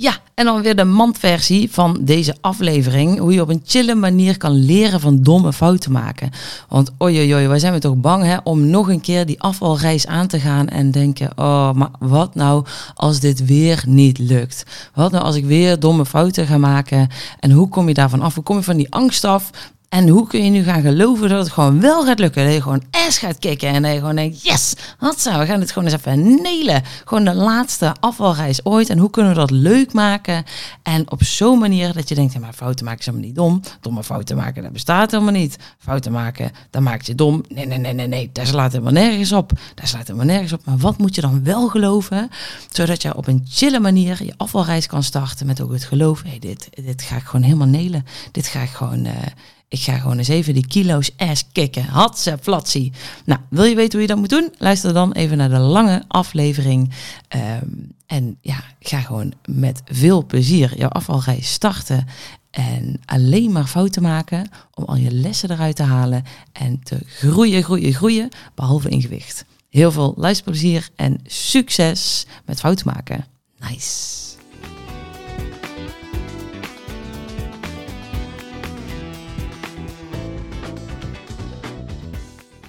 Ja, en dan weer de mandversie van deze aflevering. Hoe je op een chille manier kan leren van domme fouten maken. Want oi, wij zijn we toch bang hè, om nog een keer die afvalreis aan te gaan en denken: oh, maar wat nou als dit weer niet lukt? Wat nou als ik weer domme fouten ga maken? En hoe kom je daarvan af? Hoe kom je van die angst af? En hoe kun je nu gaan geloven dat het gewoon wel gaat lukken? Dat je gewoon ass gaat kicken en dat je gewoon denkt, yes, wat zou, we gaan het gewoon eens even nelen. Gewoon de laatste afvalreis ooit. En hoe kunnen we dat leuk maken? En op zo'n manier dat je denkt, ja, maar fouten maken is helemaal niet dom. Domme fouten maken, dat bestaat helemaal niet. Fouten maken, dan maakt je dom. Nee, nee, nee, nee, nee, daar slaat helemaal nergens op. Daar slaat helemaal nergens op. Maar wat moet je dan wel geloven? Zodat je op een chille manier je afvalreis kan starten met ook het geloof. Hey, dit, dit ga ik gewoon helemaal nelen. Dit ga ik gewoon... Uh, ik ga gewoon eens even die kilo's ass kicken. Hatse flatsie. Nou, wil je weten hoe je dat moet doen? Luister dan even naar de lange aflevering. Um, en ja, ga gewoon met veel plezier jouw afvalreis starten. En alleen maar fouten maken om al je lessen eruit te halen. En te groeien, groeien, groeien. Behalve in gewicht. Heel veel luisterplezier en succes met fouten maken. Nice.